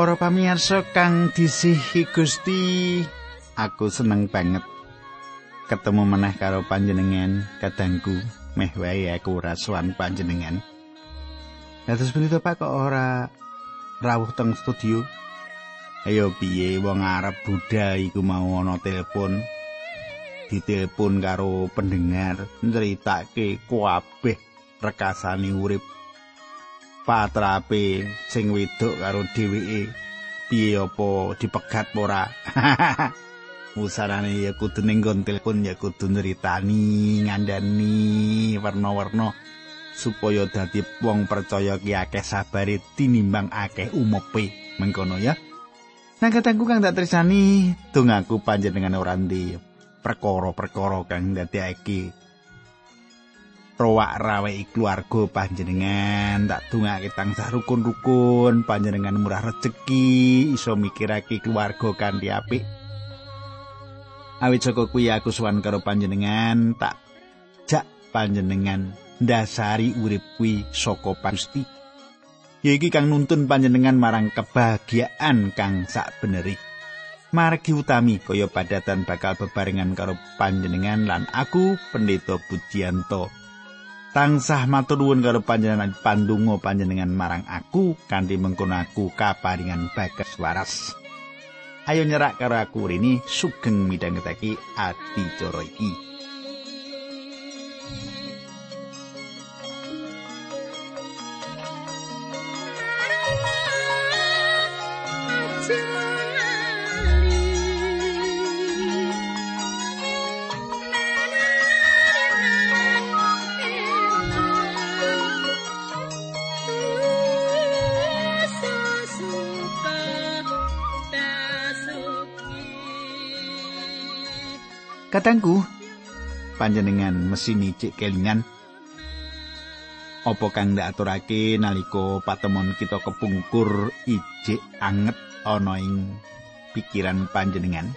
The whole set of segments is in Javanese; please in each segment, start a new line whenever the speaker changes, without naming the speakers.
Para pamirsa kang disihi Gusti, aku seneng banget ketemu meneh karo panjenengan kadangku meh wae aku rasuan panjenengan. Dados punika Pak kok ora rawuh teng studio? Ayo piye wong Arab Buddha iku mau ana telepon ditelepon karo pendengar nceritake kuabeh rekasane urip patrape sing wedok karo dheweke. Piye apa? Dipegat ora? Usarane ya kudu ning telepon ya kudu nyeritani ngandani warna-warna supaya dadi wong percaya ki akeh sabare tinimbang akeh umepe. Mengkono ya. Nang katangku kang tak tresani dongaku panjenengan ora ndi. Perkara-perkara kang ndadekake rowak rawe keluarga panjenengan. Tak dungake tansah rukun-rukun panjenengan murah rejeki. Iso mikirake keluarga kanthi apik. Awit saka kuwi aku suwan karo panjenengan tak jak panjenengan ndasari urip kuwi saka pasti ya iki kang nuntun panjenengan marang kebahagiaan kang sak beneri margi utami kaya padatan bakal bebarengan karo panjenengan lan aku pendeta Budianto tansah matur nuwun karo panjenengan pandonga panjenengan marang aku kanthi mengkono aku kaparingan bagas waras. Ayo nyerak karo aku rini sugeng midhangetake ati cara iki. Katangku, panjenengan mesin cek kelingan. Apa kang ndak aturake nalika patemon kita kepungkur ijik anget ana ing pikiran panjenengan?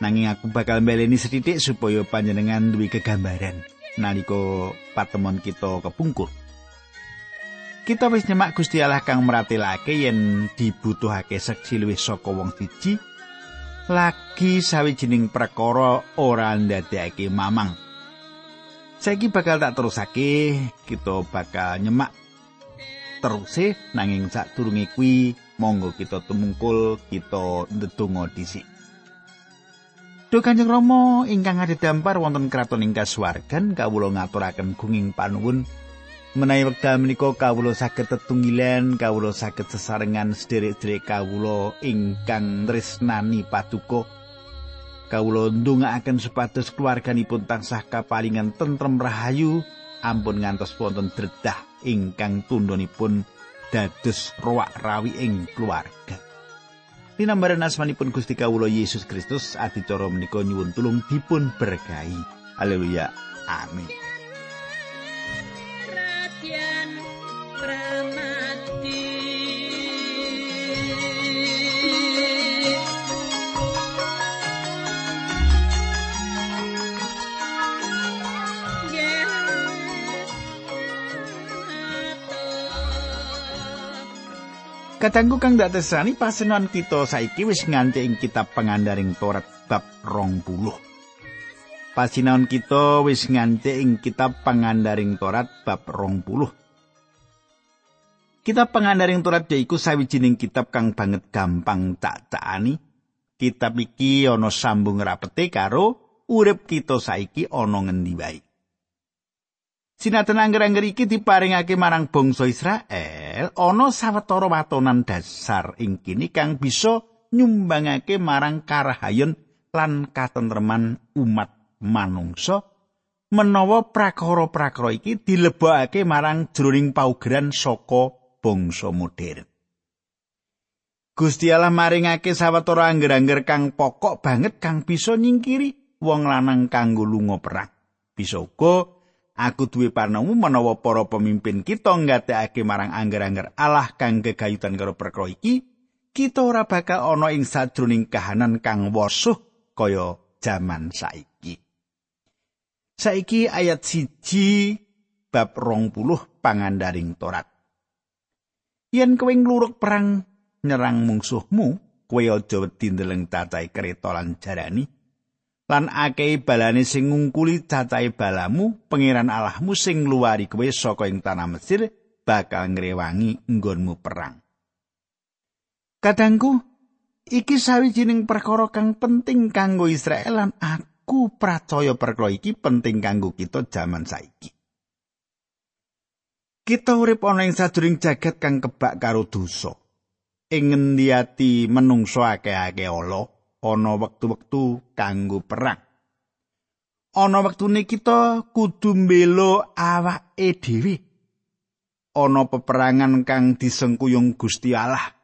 Nanging aku bakal mbeleni setitik supaya panjenengan duwe kegambaran nalika patemon kita kepungkur. Kita wis nyemak Gusti Allah kang meratelake yen dibutuhake seksi luwih saka wong siji lagi sawijining perkara ora ndadekake mamang. Saiki bakal tak terusake, kita bakal nyemak teruse nanging sadurunge kuwi monggo kita tumungkul kita ndedonga dhisik. Duh Kanjeng Rama ingkang dampar wonten kraton ing kasuwargan kawula ngaturaken gunging panuwun menawi wekdal menika kawula saged tetunggilan kawula saged sesarengan sederek-sederek kawula ingkang tresnani paduka kawula ndongaaken supados keluarganipun tansah kapalingan tentrem rahayu ampun ngantos wonten dredah ingkang tundhonipun dados roak rawi ing keluarga Dinambaran asmanipun Gusti Kawula Yesus Kristus adicara menika nyuwun tulung dipun berkahi. Haleluya. Amin. Kadangku kang dak tesani pasenan kita saiki wis nganti ing kitab pengandaring Torat bab 20. Pasinaon kita wis nganti ing kitab pengandaring Torat bab 20. Kitab pengandaring Torat yaiku sawijining kitab kang banget gampang cak-cakani. Kitab iki ana sambung rapete karo urip kita saiki ana ngendi wae. Sinatan angger-angger iki diparingake marang bangsa Israel ana sawetara watonan dasar ing kini kang bisa nyumbangake marang karahayon lan katentreman umat manungsa menawa prakara-prakara iki dilebokake marang jroning paugeran saka bangsa modern. Gusti Allah maringake sawetara angger-angger kang pokok banget kang bisa nyingkiri wong lanang kanggo lunga perang. Bisa uga Aku duwe panamu menawa para pemimpin kita nggatekake marang angger-angger Allah kang gegayutan karo perkara iki, kita ora bakal ana ing sajroning kahanan kang wasuh kaya jaman saiki. Saiki ayat siji bab rong puluh pangandaring torat. Yen kowe ngluruk perang nyerang mungsuhmu, kowe aja wedi ndeleng cacahe kreta lan jarani. Lan akeh balane sing ngungkuli cacahe balamu, pangeran Allahmu sing ngluwari kowe saka ing tanah Mesir bakal ngrewangi nggonmu perang. Kadangku, iki sawijining perkara kang penting kanggo Israel lan aku percaya perkara iki penting kanggo kita jaman saiki. Kita urip ana ing sajroning jagat kang kebak karo dosa. Ing ngendi ati menungso akeh-akeh ala, ana wektu-wektu kanggo perang. Ana wektune kita kudu mbela awake dhewe. Ana peperangan kang disengkuyung Gusti Allah.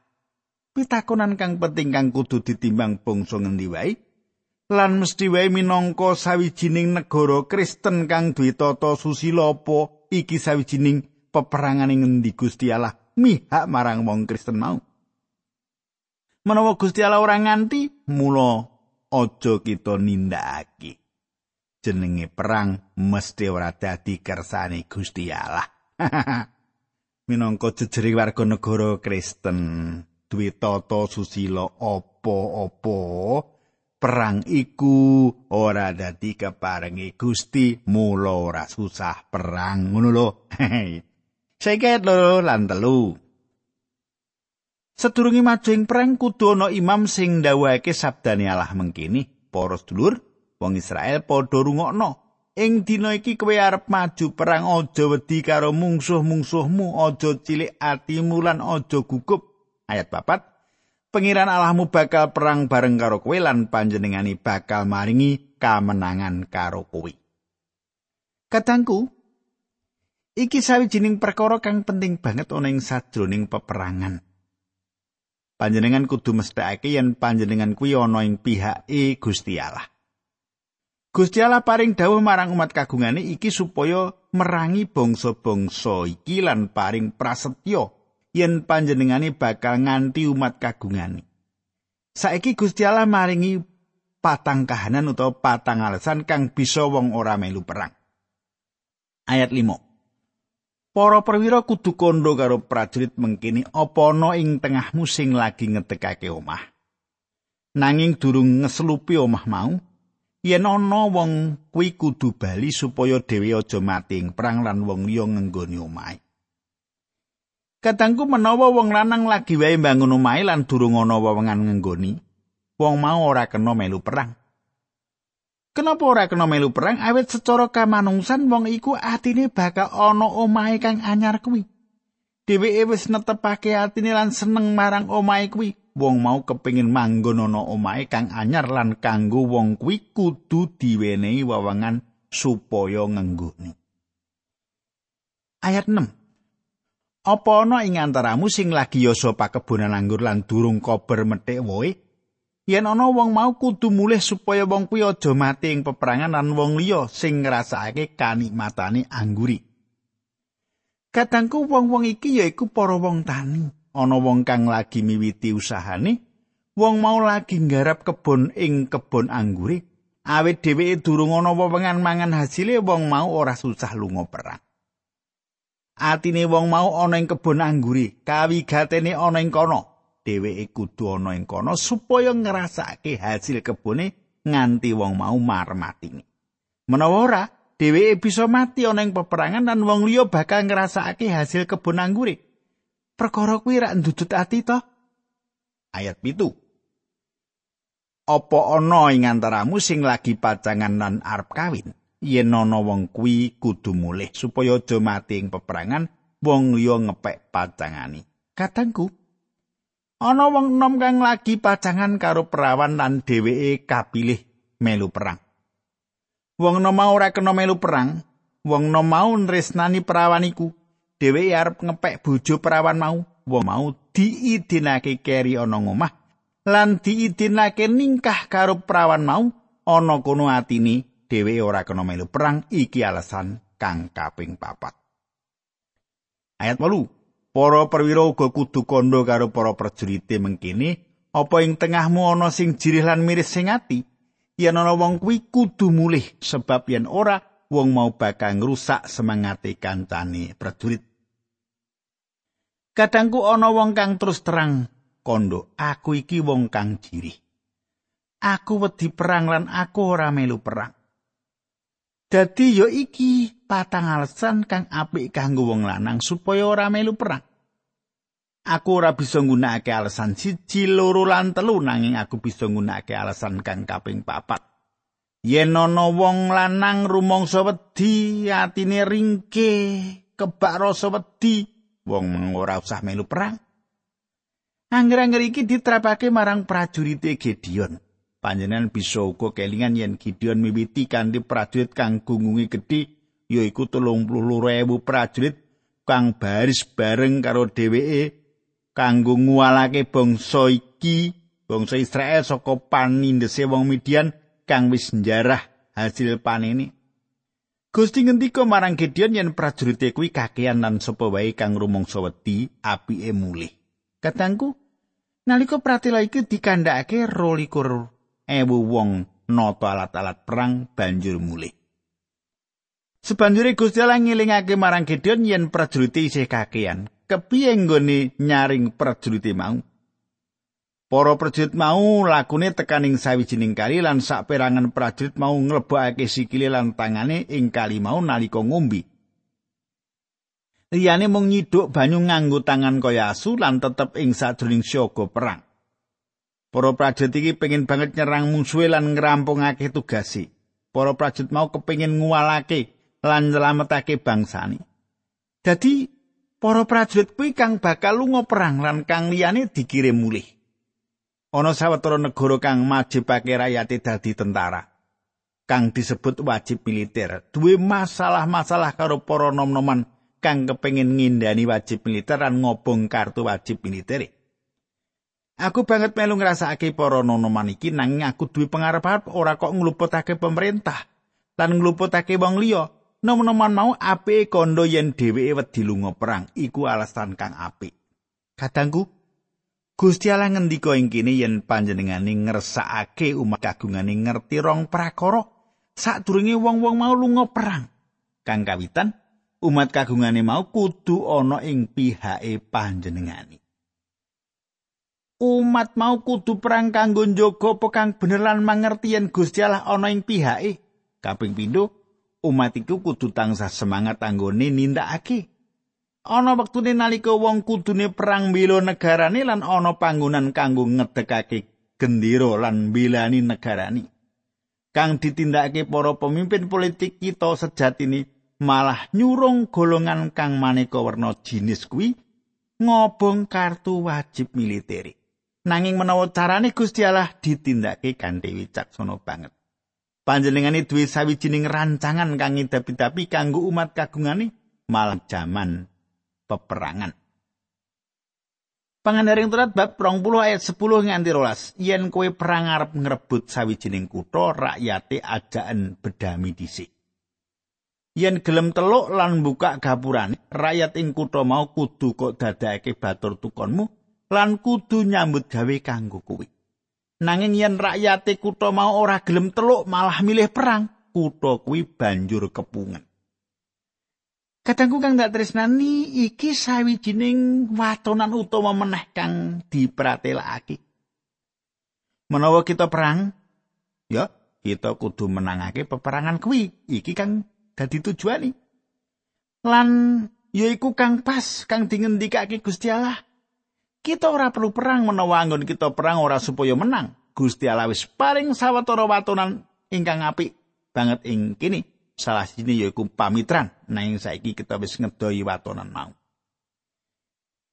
Pitakonan kang penting kang kudu ditimbang bangsa ngendi wae. Lan mesti wae minangka sawijining negara Kristen kang duwe tata susila apa iki sawijining peperangan ing ngendi Gusti Allah mihak marang wong Kristen mau. Menawa Gusti Allah ora nganti, mula aja kita nindakake. Jenenge perang mesti ora dadi kersane Gusti Allah. Minangka jejering warga negara Kristen, duwe tata susila apa-apa, perang iku ora dadi keparengi Gusti, mula ora susah perang ngono lho. seket loro lan telu. Sedurunge maju perang kudu ana imam sing ndawuhake sabdane Allah mengkini, para sedulur, wong Israel padha rungokno. Ing dina iki kowe arep maju perang aja wedi karo mungsuh-mungsuhmu, aja cilik atimu lan aja gugup. Ayat papat. Pengiran Allahmu bakal perang bareng karo kowe lan panjenengani bakal maringi kamenangan karo kowe. Katangku, Iki sawijining perkara kang penting banget ana ing sadroning peperangan. Panjenengan kudu mesthekake yen panjenengan kuwi ana ing pihake Gusti Allah. Gusti Allah paring dawuh marang umat kagungane iki supaya merangi bangsa-bangsa iki lan paring prasetyo yen panjenengane bakal nganti umat kagungane. Saiki Gusti Allah maringi patang kahanan utawa patang alasan kang bisa wong ora melu perang. Ayat 5. Para perwira kudu kondo karo prajurit mengkini apa ana ing tengahmu sing lagi ngetekake omah. Nanging durung ngeslupi omah mau, yen ana wong kuwi kudu bali supaya dhewe aja mati ing perang lan wong liya ngenggoni omahe. Katangku menawa wong lanang lagi wae mbangun omahe lan durung ana wewengan ngenggoni, wong mau ora kena melu perang. Kenapa ora kena melu perang? Awit secara kamanungsan wong iku atine bakal ana omahe kang anyar kuwi. Dheweke wis netepake atine lan seneng marang omahe kuwi. Wong mau kepingin manggon ana omahe kang anyar lan kanggo wong kuwi kudu diwenehi wawangan supaya ngenggoni. Ayat 6. Apa ana ing antaramu sing lagi yasa pakebonan anggur lan durung kober methik woe? Yen ana wong mau kudu mulih supaya wong kuwi aja mati ing peperangan lan wong liya sing ngrasakake kanikmatane angguri. Katangku wong-wong iki yaiku para wong tani. Ana wong kang lagi miwiti usahane, wong mau lagi nggarap kebon ing kebon angguri. Awit dheweke durung ana wewengan mangan hasile wong mau ora susah lunga perang. Atine wong mau ana ing kebon angguri, kawigatene ana ing kono. Dheweke kudu ana ing kono supaya ngrasake hasil kebone nganti wong mau marmatine. Menawa ora, dheweke bisa mati ana ing peperangan lan wong liya bakal ngrasake hasil kebon anggure. Perkara kuwi rak ndudut ati to? Ayat pitu. Apa ana ing antaramu sing lagi pacangan lan arep kawin? Yen ana wong kuwi kudu mulih supaya aja mati ing peperangan, wong liya ngepek pacangani. Katangku, ana wong enom kang lagi pacangan karo perawan lan dheweke kapilih melu perang. Wong enom mau ora kena melu perang, wong enom mau nresnani perawan iku. Dheweke arep ngepek bojo perawan mau, wong mau diidinake keri ana ngomah lan diidinake ningkah karo perawan mau ana kono atini dheweke ora kena melu perang iki alasan kang kaping papat. Ayat 8 Para perwira uga kudu kandha karo para prajurite mengkene, apa ing tengahmu ana sing jirih lan miris sing ati? Yen ana wong kuwi kudu mulih sebab yen ora wong mau bakal ngrusak semangate kancane prajurit. Kadangku ana wong kang terus terang kondo aku iki wong kang jirih aku wedi perang lan aku ora melu perang dadi yo iki patang alasan kang apik kanggo wong lanang supaya ora melu perang. Aku ora bisa nggunakake alasan siji loro lan telu nanging aku bisa nggunakake alasan kang kaping papat. Yen ana wong lanang rumangsa wedi atine ringke kebak rasa wedi wong ora usah melu perang. Angger-angger iki diterapake marang prajurit Gideon. Panjenengan bisa uga kelingan yen Gideon miwiti kanthi prajurit kang gungunge gedhe yaiku 32.000 prajurit kang baris bareng karo dheweke kanggo nguwalake bangsa iki, bangsa Israel saka panindese wong Midian kang wis njarah hasil panene. Gusti ngendika marang Gideon yen prajurit kuwi kakean lan sapa wae kang rumangsa wedi apike mulih. Katangku, nalika pratela iki dikandhakake 22 ewu wong nata alat-alat perang banjur mulih. Sebanjure Gusti Allah ngilingake marang Gideon yen prajurit isih kakean, kepiye nggone nyaring prajurit mau? Para prajurit mau lakune tekaning sawijining kali lan saperangan prajurit mau nglebokake sikile lan tangane ing kali mau nalika ngombe. Liyane mung nyiduk banyu nganggo tangan kaya asu lan tetep ing sajroning siaga perang. Para prajurit iki pengin banget nyerang musuhe lan ngrampungake tugasi. Para prajurit mau kepengin nguwalake lan nyelametake bangsane. Dadi para prajurit kuwi kang bakal lunga perang lan kang liyane dikirim mulih. Ana sawetara negara kang majibake rakyate dadi tentara. Kang disebut wajib militer. Duwe masalah-masalah karo para nom-noman kang kepengin ngindani wajib militer lan ngobong kartu wajib militer. Aku banget melu ngrasakake para nonoman iki nanging aku duwe pangarep ora kok ngluputake pemerintah lan ngluputake wong liya. Nomonoman mau apike kondo yen dheweke wedi lunga perang iku alasan kang apik. Kadangku Gusti Allah ngendika ing kene yen panjenengane ngersakake umat kagungane ngerti rong prakara sadurunge wong-wong mau lunga perang. Kang kawitan umat kagungane mau kudu ana ing pihake panjenengane. Umat mau kudu perang kanggo njogo pekang bener lan mangerti yen Gusti Allah ana ing pihake. Kaping pindho, umat iku kudu tansah semangat anggone nindakake. Ana wektune nalika wong kudune perang mbela negarane lan ana panggonan kanggo ngedekake gendera lan mbelani negarane. Kang ditindakake para pemimpin politik kita sejatine malah nyurung golongan kang maneka werna jinis kuwi ngobong kartu wajib militer. Nanging menawa carane Gusti Allah ditindakake kanthi wicaksana banget. Panjenengane duwe sawijining rancangan kang ngidapi-dapi kanggo umat kagungane malah jaman peperangan. Pangandaring turat bab 20 ayat 10 nganti 12. Yen kowe perang arep ngrebut sawijining kutha, rakyate ajaan bedami dhisik. Yen gelem teluk lan buka gapurane, rakyat ing kutha mau kudu kok dadake batur tukonmu lan kudu nyambut gawe kanggo kuwi. Nanging yen rakyate kutha mau ora gelem teluk malah milih perang, kutha kuwi banjur kepungan. Kadangku kang dak tresnani iki sawijining watonan utama meneh kang dipratelakake. Menawa kita perang, ya kita kudu menangake peperangan kuwi. Iki kang dadi tujuane. Lan yaiku kang pas kang dingendikake Gusti Allah. Kita ora perlu perang menawa anggon kita perang ora supaya menang. Gusti Allah wis paring sawetara watonan ingkang apik banget ing kene. Salah sini yaiku pamitran. Nanging saiki kita wis ngedoi watonan mau.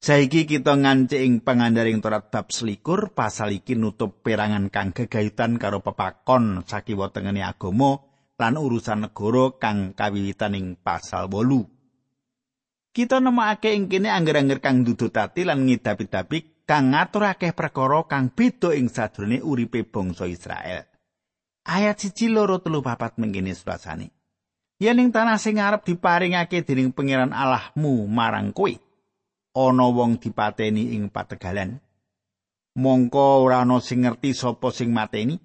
Saiki kita ngancik ing pangandaring Torat bab selikur pasal iki nutup perangan kang gegayutan karo pepakon sakiwa tengene agama lan urusan negara kang kawiwitan ing pasal 8. Kita nemokake ing kene angger-angger kang ndudutati lan ngidapi-dapi kang ngatur akeh perkara kang beda ing sadurunge uripe bangsa Israel. Ayat siji loro telu papat mengkene surasane. Yen ing tanah sing arep diparingake dening pangeran Allahmu marang kowe, ana wong dipateni ing pategalan. Mongko ora ana sing ngerti sapa sing mateni.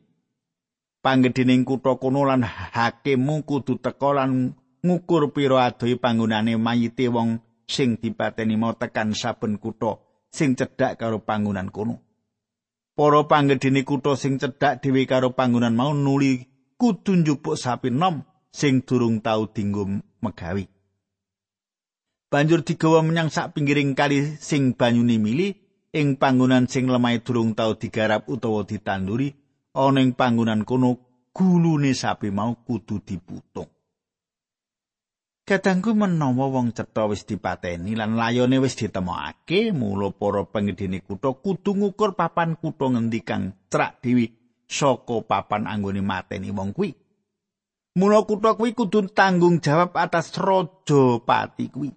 Panggedhening kutha kono lan hakimmu kudu teka lan ngukur pira adohe panggonane mayite wong sing dipateni mau tekan saben kutha sing cedhak karo panggonan kono. Para panggedene kutha sing cedhak dhewe karo panggonan mau nuli kudu njupuk sapi nom sing durung tau dinggo megawi. Banjur digawa menyang sak pinggiring kali sing banyune mili ing panggonan sing lemah durung tau digarap utawa ditanduri ana ing panggonan kono gulune sapi mau kudu diputung. Kadangku menawa wong cetha wis dipateni lan layone wis ditemokake, mula para pengedene kutha kudu ngukur papan kutha ngendi kang cerak dewi saka papan anggone mateni wong kuwi. Mula kutha kuwi kudu tanggung jawab atas raja pati kuwi.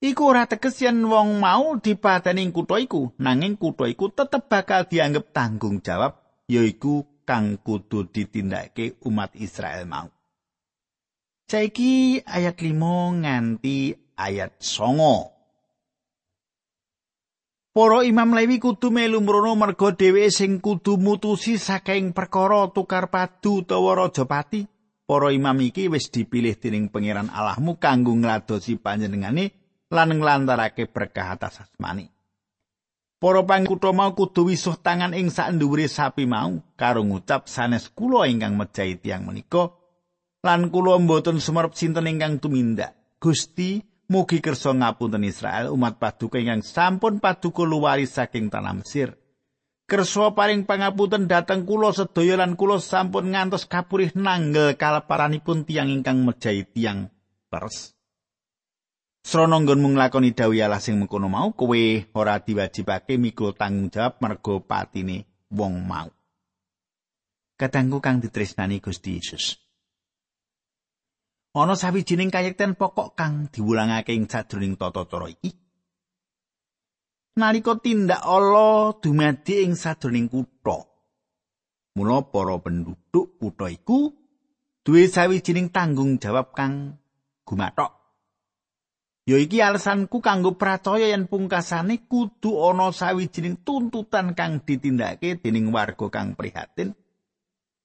Iku ora teges yen wong mau dipateni ing kutha iku, nanging kutha iku tetep bakal dianggep tanggung jawab yaiku kang kudu ditindakake umat Israel mau. Saiki ayat 5 nganti ayat 9. Para imam Lewi kudu melu mrono merga dheweke sing kudu mutusi saking perkara tukar padu utawa rajapati. Para imam iki wis dipilih dening pangeran Allahmu kanggo ngladosi panjenengane lan nglantarake berkah atas asmani. Para pangkutha mau kudu wisuh tangan ing sak sapi mau karo ngucap sanes kula ingkang mejahi tiyang menika lan kula mboten sumerep sinten ingkang tumindak. Gusti mugi kersa ngapunten Israel umat paduka ingkang sampun paduka luwari saking tanah Mesir. Kersa paring pangapunten dhateng kula sedaya lan kula sampun ngantos kapurih nanggel kaleparanipun tiang ingkang mejahi tiang peres. Srana nggonmu nglakoni dawuh Allah sing mengkono mau kowe ora diwajibake mikul tanggung jawab mergo patine wong mau. Katanggu kang ditresnani Gusti Yesus. Ana sawijining kayekten pokok kang diwulangake ing sadurunging tata-cara iki. Nalika tindak ala dumadi ing sadurunging kutha. Mula para penduduk kutha iku duwe sawijining tanggung jawab kang gumathok. Ya iki alasanku kanggo percaya yen pungkasane kudu ana sawijining tuntutan kang ditindakake dening warga kang prihatin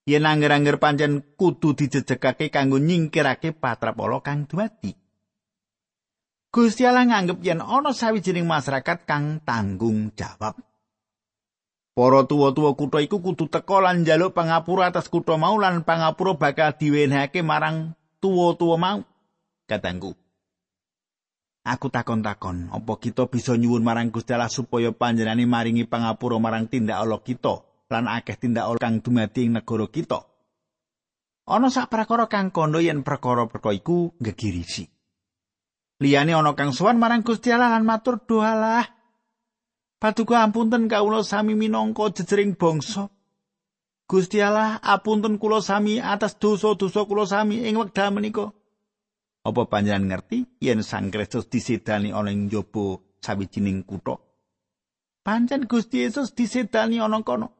yen anger-anger pancen kudu dijejekake kanggo nyingkirake patrapala kang dumadi. Gusti Allah nganggep yen ana sawijining masyarakat kang tanggung jawab. Para tuwa-tuwa kutha iku kudu teka lan njaluk pangapura atas kutha mau lan pangapura bakal diwenehake marang tuwa-tuwa mau. Katangku. Aku takon-takon, apa kita bisa nyuwun marang Gusti Allah supaya panjenengane maringi pangapura marang tindak Allah kita? Lan akeh tindak kang dumadi ing negara kita. Ana sak prakara kang kondo yen perkara-perkara iku gegirisi. Liyane ana kang sowan marang Gusti Allah lan matur doalah. Paduka ampunten kawula sami minangka jejering bangsa. Gusti Allah apunten kula sami atas dosa-dosa kula sami ing wekdal menika. Apa panjenengan ngerti yen Sang Kristus disedani ana ing njaba sawijining kutha? Pancen Gusti Yesus disedani ana kono.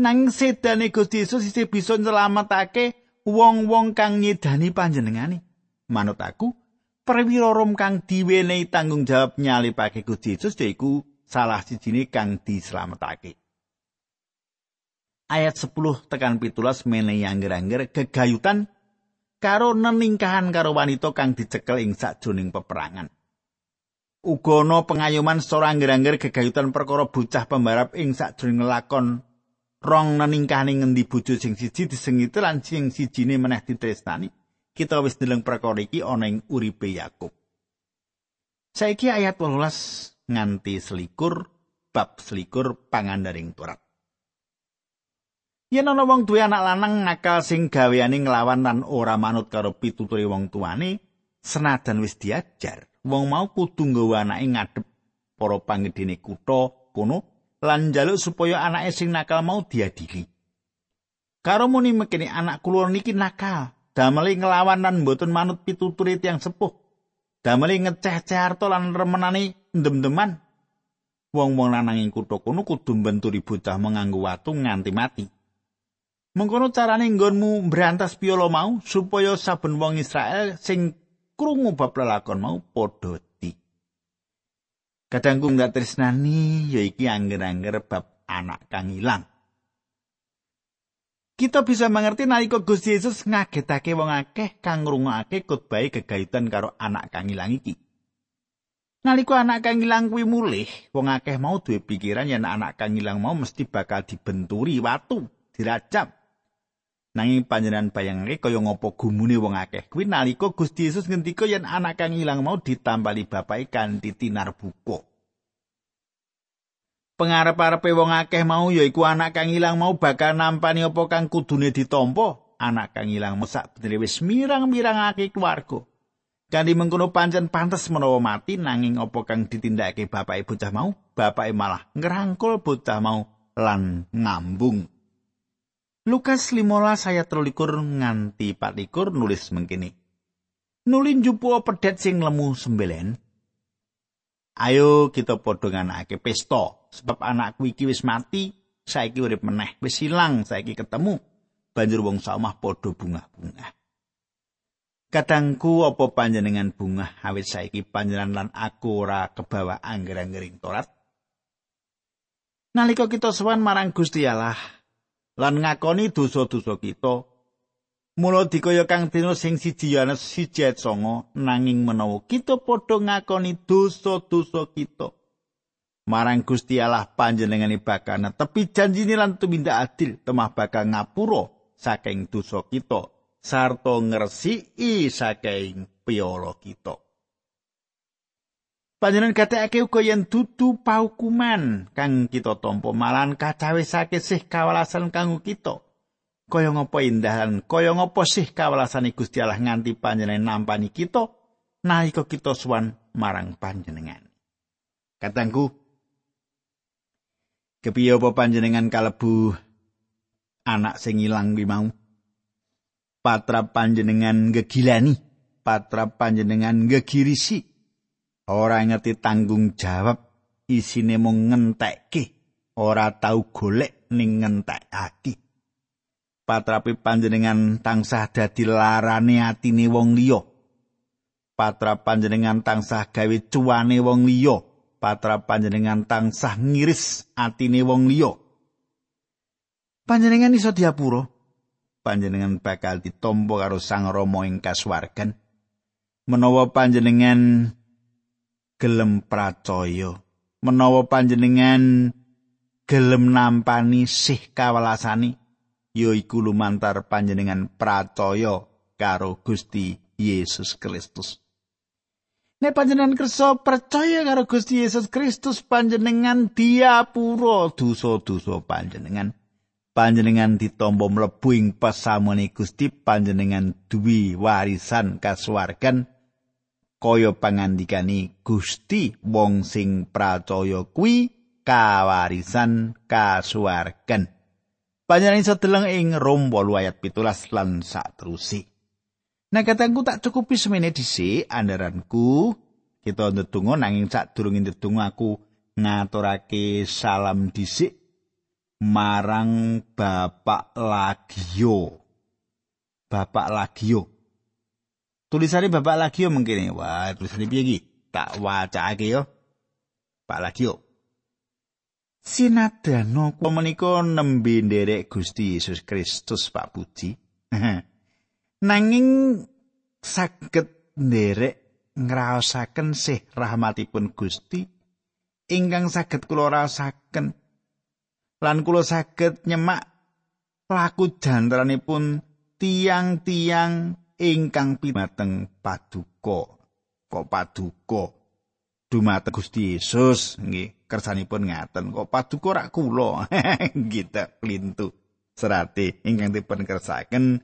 Nang sedane Gusti Yesus isih bisa nyelametake wong-wong kang nyedani panjenengane. Manut aku, perwira rom kang diwenehi tanggung jawab nyalipake Gusti Yesus yaiku salah sijine kang dislametake. Ayat 10 tekan pitulas menehi angger-angger gegayutan karo neningkahan karo wanita kang dicekel ing sajroning peperangan. Ugono pengayoman seorang angger-angger gegayutan perkara bocah pembarap ing sajroning lakon rong neningkane ngendi bojo sing siji disengiti lan sing sijine meneh ditresnani? Kita wis deleng perkara iki ana ing uripe Yakub. Saiki ayat 18 nganti selikur bab selikur pangandaring Torat Yen ana wong duwe anak lanang nakal sing gaweane nglawan lan ora manut karo pituture wong tuane senajan wis diajar wong mau kudu nggawa anake ngadep para panggedene kutha kono lan njaluk supaya anake sing nakal mau diadili. Karo muni mekene anak kula niki nakal, dameli nglawan lan mboten manut pituture tiyang sepuh. Dameli ngeceh-ceh harta lan remenane ndem-ndeman. Wong-wong lanang ing kutha kono kudu mbenturi bocah menganggo watu nganti mati. Mengkono carane nggonmu mbrantas piyala mau supaya saben wong Israel sing krungu bab lelakon mau padha Kadangku nggak tresnani ya iki angger-angger bab anak kang ilang. Kita bisa mengerti nalika Gusti Yesus ngagetake wong akeh kang ngrungokake khotbah gegayutan karo anak kang ilang iki. Nalika anak kang ilang kuwi mulih, wong akeh mau duwe pikiran yen anak kang ilang mau mesti bakal dibenturi watu, dirajam. Nanging panjenengan bayangke kaya ngapa gumune wong akeh. Kuwi nalika Gusti Yesus ngendika yen anak kang ilang mau ditampali bapake kanthi tinar buka. Pengarep-arepe wong akeh mau yaiku anak kang ilang mau bakal nampani apa kang kudune ditampa. Anak kang ilang mau sak wis mirang-mirangake keluarga. Kanthi mengkono pancen pantes menawa mati nanging apa kang ditindakake bapake bocah mau, bapake malah ngerangkul bocah mau lan ngambung. Lukas 15 ayat 13 nganti 14 nulis mengkini. Nulin jupu pedet sing lemu sembelen. Ayo kita padha nganakake pesta sebab anakku iki wis mati, saiki urip meneh, wis ilang, saiki ketemu. Banjur wong samah padha bunga-bunga. Kadangku apa panjenengan bunga awit saiki panjenengan lan aku ora kebawa angger-anggering torat. Nalika kita sowan marang Gusti Allah lan ngakoni dosa-dosa kita, mula dikaya kang dina sing siji Yohanes siji ayat nanging menawa kita padha ngakoni dosa-dosa kita. Marang Gusti Allah panjenengane bakal netepi janjine lan tumindak adil temah bakal ngapura saking dosa kita. sarta ngresiki saking piala kita. Panjenengan katekake uga yen dudu paukuman kang kita tampa malan kacawisake sih kawalasan kanggo kita. Kaya ngapa indahan, kaya ngapa sih kawalasane Gusti Allah nganti panjenengan nampani kita nalika kita suwan marang panjenengan. Katangku kepiye apa panjenengan kalebu anak sing ilang kuwi mau? patra panjenengan gegilani, patra panjenengan gegirisi. Ora ngerti tanggung jawab, isine mung ngentekke, ora tau golek ning ngentekake. Patrapi panjenengan tansah dadi larane atine wong liya. Patra panjenengan tansah gawe cuwane wong liya. Patra panjenengan tansah ngiris atine wong liya. Panjenengan iso diapura panjenengan bakal ditompo karo Sang Rama ing kasuwargan menawa panjenengan gelem pracaya menawa panjenengan gelem nampani sih kawelasani yaiku lumantar panjenengan pracaya karo Gusti Yesus Kristus. Nek panjenengan kersa percaya karo Gusti Yesus Kristus panjenengan diapura dosa-dosa panjenengan. panjenengan ditampa mlebu ing pasamune Gusti panjenengan duwi warisan kasuwargan kaya pangandikani Gusti wong sing pracaya kuwi kawarisan kasuwargan panjenengan iso deleng ing Rom 8 ayat 17 lan sakterusé Nah katangku tak cukupi semene dhisik andaranku kita ndedonga nanging sadurunge ndedonga aku ngaturake salam dhisik marang Bapak Lagio. Bapak Lagio. Tulisane Bapak Lagio mungkin wah tulisane piye iki? Tak wacake yo. Pak Lagio. Sinadano menika nembe nderek Gusti Yesus Kristus Pak Puji. Nanging saged nderek ngraosaken sih rahmatipun Gusti ingkang saged kula rasaken lan kula saged nyemak laku jantaranipun tiang-tiang ingkang pimateng paduka. Kok paduka? Dumateng Gusti Yesus. Nggih kersanipun ngaten. Kok paduka rak kula? Gitu klintu serate ingkang dipun kersaken.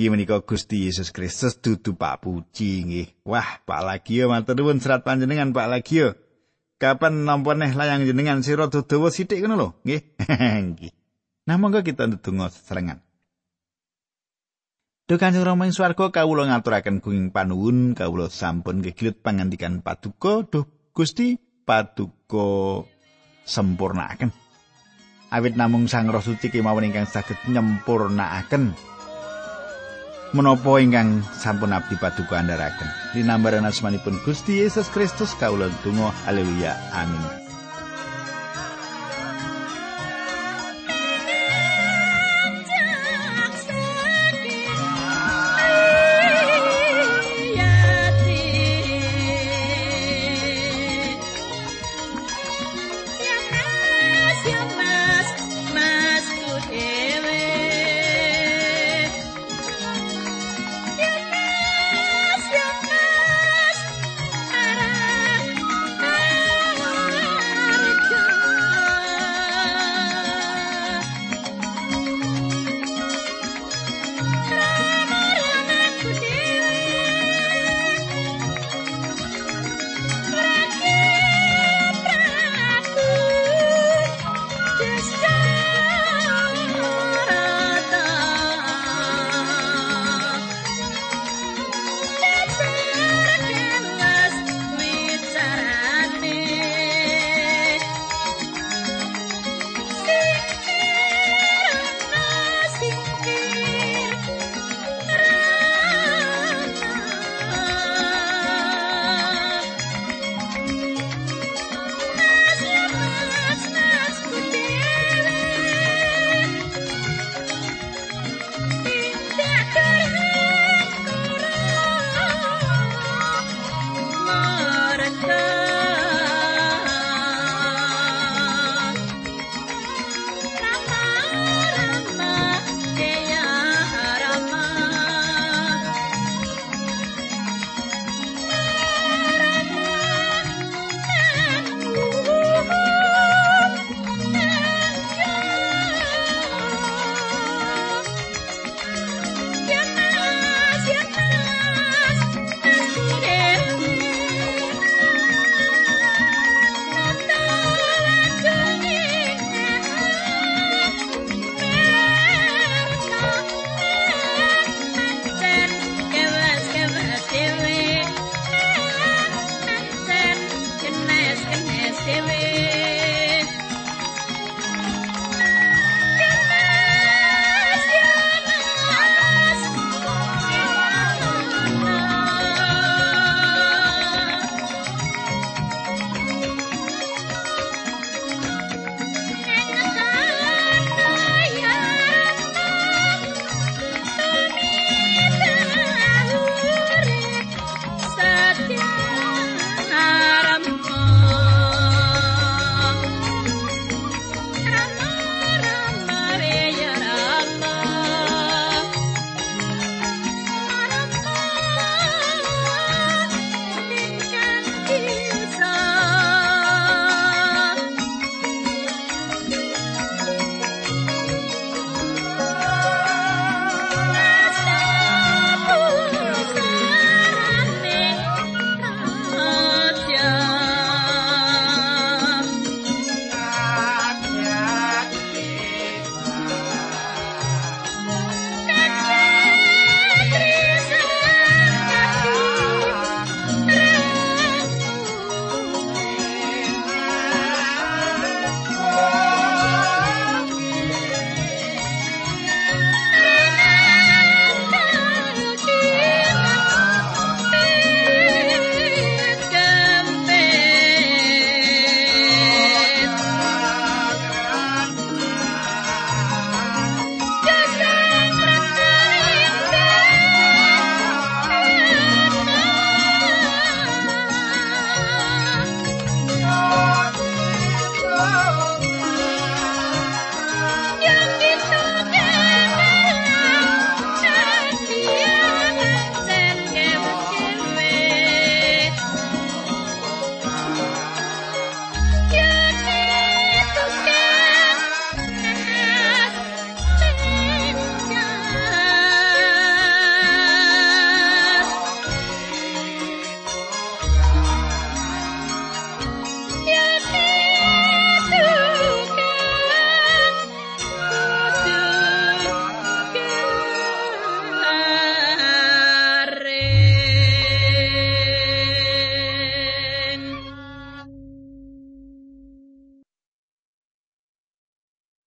Menika Gusti Yesus Kristus dudu Pak Puji. Nggih. Wah Pak Lagio matur nuwun serat panjenengan Pak Lagio. Kapan nampa neh layang jenengan sira dawa sithik ngono lho. Nggih. Nah monggo kita ndedonga sesarengan. Duh Kanjeng Rama ing swarga kawula ngaturaken kuing panuwun kawula sampun gegilut pangandikan paduka. Duh Gusti paduka sempurnaaken. Awit namung Sang Roh Suci kemawon ingkang saged nyempurnaaken. Menapa ingkang sampun abdi paduka andharaken? Linambaran asmanipun Gusti Yesus Kristus kawula donga. Haleluya. Amin